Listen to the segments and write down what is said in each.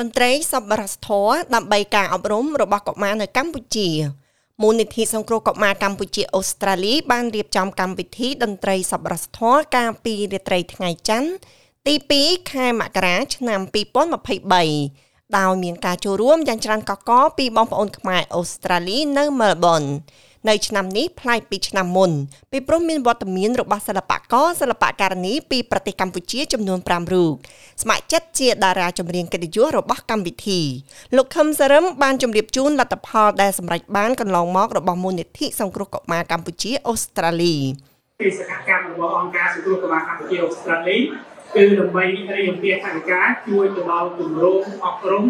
តន្ត្រីសប្បុរសធម៌ដើម្បីការអប់រំរបស់កុមារនៅកម្ពុជាមូលនិធិសង្គ្រោះកុមារកម្ពុជាអូស្ត្រាលីបានរៀបចំកម្មវិធីតន្ត្រីសប្បុរសធម៌កាលពីរាត្រីថ្ងៃច័ន្ទទី2ខែមករាឆ្នាំ2023ដោយមានការចូលរួមយ៉ាងច្រើនកកកពីបងប្អូនខ្មែរអូស្ត្រាលីនៅមែលប៊ន នៅឆ្នាំនេះប្លែកពីឆ្នាំមុនពីព្រោះមានវត្តមានរបស់សិល្បករសិល្បករនីពីប្រទេសកម្ពុជាចំនួន5រូបស្ម័គ្រចិត្តជាតារាចម្រៀងកិត្តិយសរបស់កម្មវិធីលោកខឹមសារឹមបានជម្រាបជូនលទ្ធផលដែលសម្រេចបានកន្លងមករបស់មូលនិធិសង្គ្រោះកុមារកម្ពុជាអូស្ត្រាលីពីសកម្មកម្មរបស់អង្គការសង្គ្រោះកុមារកម្ពុជាអូស្ត្រាលីគឺដើម្បីរៀបរៀងថវិកាជួយទៅដល់គម្រោងអប់រំ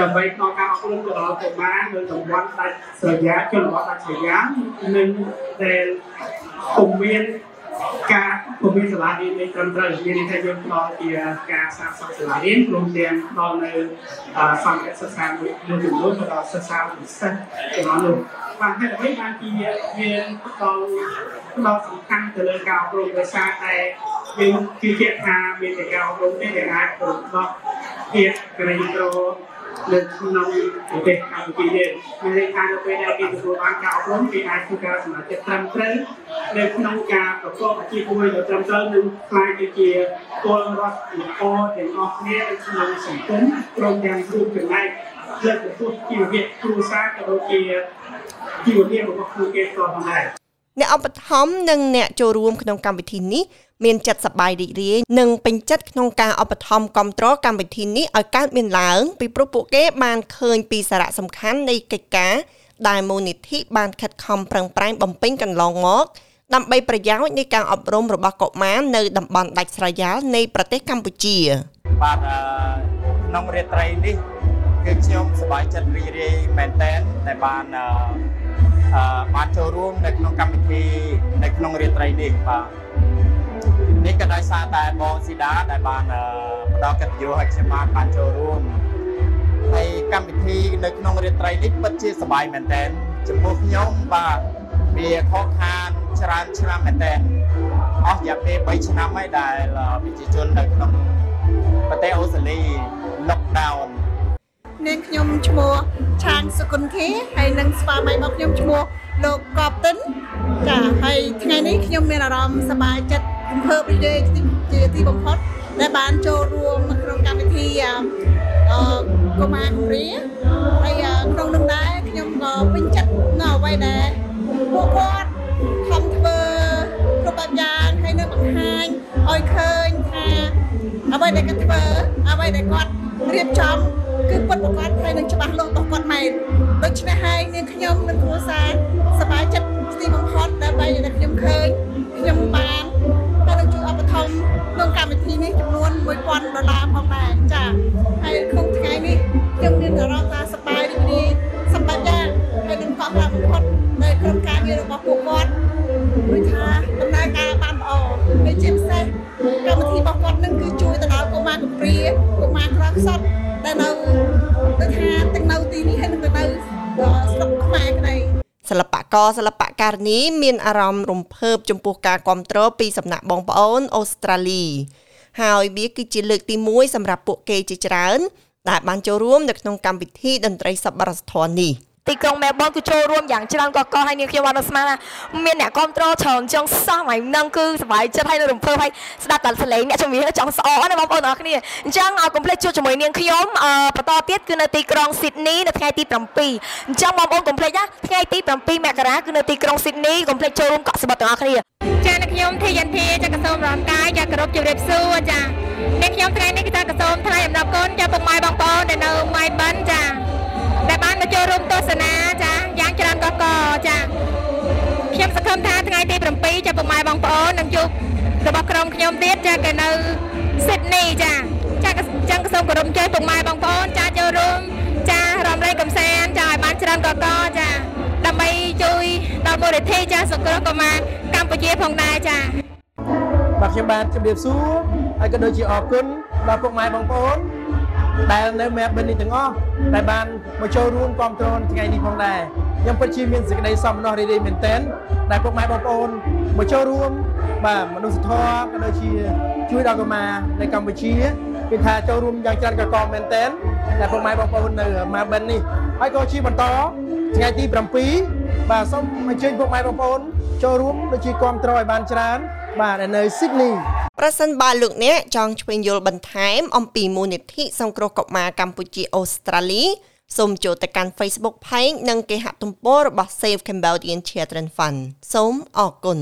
ដើម្បីផ្ដល់ការអប់រំទៅដល់កុមារនៅតំបន់ដាច់ស្រយាលជនបទដាច់ស្រយាលនិងដែលពុំមានការពុំមានសាលារៀននៃត្រឹមត្រូវមានន័យថាយើងផ្ដល់ជាការសាងសង់សាលារៀនព្រមទាំងផ្ដល់នៅសម្ភារៈសិក្សាមួយចំនួនទៅដល់សិស្សានុសិស្សចំនួននោះបានហេតុអ្វីបានជាយើងផ្ដល់ផ្ដល់សំខាន់ទៅលើការអប់រំដោយសារតែយើងជឿជាក់ថាមានតែការអប់រំទេដែលអាចទៅដល់ភាពក្រីក្រ នៅក្នុងប្រទេសកម្ពុជាយើងមានន័យថានៅពេលដែលគេទទួលបានការអប់រំគេអាចធ្វើការសម្រេចចិត្តត្រឹមត្រូវនៅក្នុងការប្រកបអាជីពមួយដ៏ត្រឹមត្រូវនិងខ្លាយទៅជាពលរដ្ឋល្អទាំងអស់គ្នានៅក្នុងសង្គមព្រមទាំងរួមចំណែកលើកកម្ពស់ជីវភាពគ្រួសារក៏ដូចជាជីវភាពរបស់ខ្លួនគេផ្ទាល់ផងដែរ អ្នកឧបត្ថម្ភនិងអ្នកចូលរួមក្នុងកម្មវិធីនេះមានចិត្តសប្បាយរីករាយនិងពេញចិត្តក្នុងការឧបត្ថម្ភគ្រប់គ្រងកម្មវិធីនេះឲ្យកើតមានឡើងពីព្រោះពួកគេបានឃើញពីសារៈសំខាន់នៃកិច្ចការដែលមូលនិធិបានខិតខំប្រឹងប្រែងបំពេញកន្លងមកដើម្បីប្រយោជន៍នៃការអប់រំរបស់កុមារនៅតំបន់ដាច់ស្រយាលនៃប្រទេសកម្ពុជាបាទក្នុងរាត្រីនេះគឺខ្ញុំសប្បាយចិត្តរីករាយមែនតើដែលបាន បានចូលរួមនៅក្នុងកម្មវិធីនៅក្នុងរាត្រីនេះបាទនេះក៏ដោយសារតែបងស៊ីដាដែលបានផ្ដល់កិត្តិយសឲ្យខ្ញុំបានបានចូលរួមហើយកម្មវិធីនៅក្នុងរាត្រីនេះពិតជាសប្បាយមែនទែនចំពោះខ្ញុំបាទវាខកខានច្រើនឆ្នាំមែនទែនអស់រយៈពេល3ឆ្នាំហើយដែលប្រជាជននៅក្នុងប្រទេសអូស្ត្រាលី lockdown នាងខ្ញុំឈ្មោះឆាងសុគន្ធាហើយនឹងស្វាមីរបស់ខ្ញុំឈ្មោះលោកកបតិនចាហើយថ្ងៃនេះខ្ញុំមានអារម្មណ៍សប្បាយចិត្តរំភើបរីករាយជាទីបំផុតដែលបានចូលរួមក្នុងកម្មវិធីអឺកុមារគម្រាហើយក្នុងនោះដែរខ្ញុំក៏ពេញចិត្តនៅអ្វីដែលពួកគាត់ខំធ្វើគ្រប់បែបយ៉ាងហើយនៅបង្ហាញឲ្យឃើញថាអ្វីដែលគាត់ធ្វើអ្វីដែលគាត់រៀបចំ គឺពិតប្រាកដហើយនឹងច្បាស់លាស់របស់គាត់មែនដូច្នេះហើយនាងខ្ញុំនិងគ្រួសារសប្បាយចិត្តទីបំផុតដើម្បីដែលខ្ញុំឃើញខ្ញុំបានហើយនឹងជួយឧបត្ថម្ភក្នុងកម្មវិធីនេះចំនួន1000ដុល្លារផងដែរចាហើយក្នុងថ្ងៃនេះខ្ញុំមានអារម្មណ៍ថាសប្បាយរីករាយសម្បត្តិយ៉ាងហើយនឹងកក់ក្ដៅបំផុតនៅក្នុងការងាររបស់ពួកគាត់ដូចថាដំណើរការបានល្អហើយជាពិសេសកម្មវិធីរបស់គាត់នឹងគឺជួយទៅដល់កុមារកំព្រាកុមារក្រខ្សត់ដែលនៅ ដូចថាទាំងនៅទីនេះហើយនឹងទៅនៅស្រុកខ្មែរក្តីសិល្បករសិល្បករនីមានអារម្មណ៍រំភើបចំពោះការគ្រប់គ្រងពីសំណាក់បងប្អូនអូស្ត្រាលី ហើយវាគឺជាលើកទី1សម្រាប់ពួកគេជាច្រើន ដែលបានចូលរួមនៅក្នុងកម្មវិធីតន្ត្រីសប្បុរសធម៌នេះ។ ទីក្រុងមែលប៊នគឺចូលរួមយ៉ាងច្រើនកកហើយនាងខ្ញុំបានស្មានថាមានអ្នកគ្រប់គ្រងច្រើនចឹងសោះហើយនឹងគឺសប្បាយចិត្តហើយនៅរំភើបហើយស្ដាប់តែសលេងអ្នកជំនាញចង់ស្អកណាបងប្អូនទាំងអស់គ្នាអញ្ចឹងឲ្យកុំភ្លេចជួបជាមួយនាងខ្ញុំបន្តទៀតគឺនៅទីក្រុងស៊ីដនីនៅថ្ងៃទី7អញ្ចឹងបងប្អូនកុំភ្លេចណាថ្ងៃទី7មករាគឺនៅទីក្រុងស៊ីដនីកុំភ្លេចចូលរួមកក់សបាត់ទាំងអស់គ្នាចាអ្នកខ្ញុំធីយន្ធាចាកសូមរំកាយចាគោរពជម្រាបសួរចាអ្នកខ្ញុំថ្ងៃនេះគឺថាកសូមថ្លែងអំណរគុណចាពុកម៉ែបងប្អូនដែលនៅម៉ៃបិនចា ចាខ្ញុំសង្ឃឹមថាថ្ងៃទី7ចាពុកម៉ែបងប្អូននឹងជួបរបស់ក្រុមខ្ញុំទៀតចាគេនៅស៊ីដនីចាចាចឹងសូមគោរពអញ្ជើញពុកម៉ែបងប្អូនចាចូលរួមចារំលែកកំសាន្តចាឲ្យបានច្រើនកកចាដើម្បីជួយដល់មូលនិធិចាសង្គ្រោះកុមារកម្ពុជាផងដែរចាបាទខ្ញុំបាទជម្រាបសួរហើយក៏ដូចជាអរគុណដល់ពុកម៉ែបងប្អូន ដែលនៅមែបិននេះទាំងអស់ដែលបានមកចូលរួមគ្រប់គ្រងថ្ងៃនេះផងដែរខ្ញុំពិតជាមានសេចក្តីសោមនស្សរីករាយមែនទែនដែលពុកម៉ែបងប្អូនមកចូលរួមបាទមនុស្សធម៌ក៏ដូចជាជួយដល់កុមារនៅកម្ពុជាគឺថាចូលរួមយ៉ាងច្រើនកកមែនតែនដែលពុកម៉ែបងប្អូននៅម៉ាបិននេះហើយក៏ជាបន្តថ្ងៃទី7បាទសូមអញ្ជើញពុកម៉ែបងប្អូនចូលរួមដូចជាគ្រប់គ្រងឲ្យបានច្រើនបាទនៅស៊ីដនី ប្រសិនបើលោកអ្នកចង់ឆ្វេងយល់បន្ថែមអំពីមូលនិធិសង្គ្រោះកុមារកម្ពុជាអូស្ត្រាលីសូមចូលទៅកាន់ Facebook Page និងគេហទំព័ររបស់ Save Cambodian Children Fund សូមអរគុណ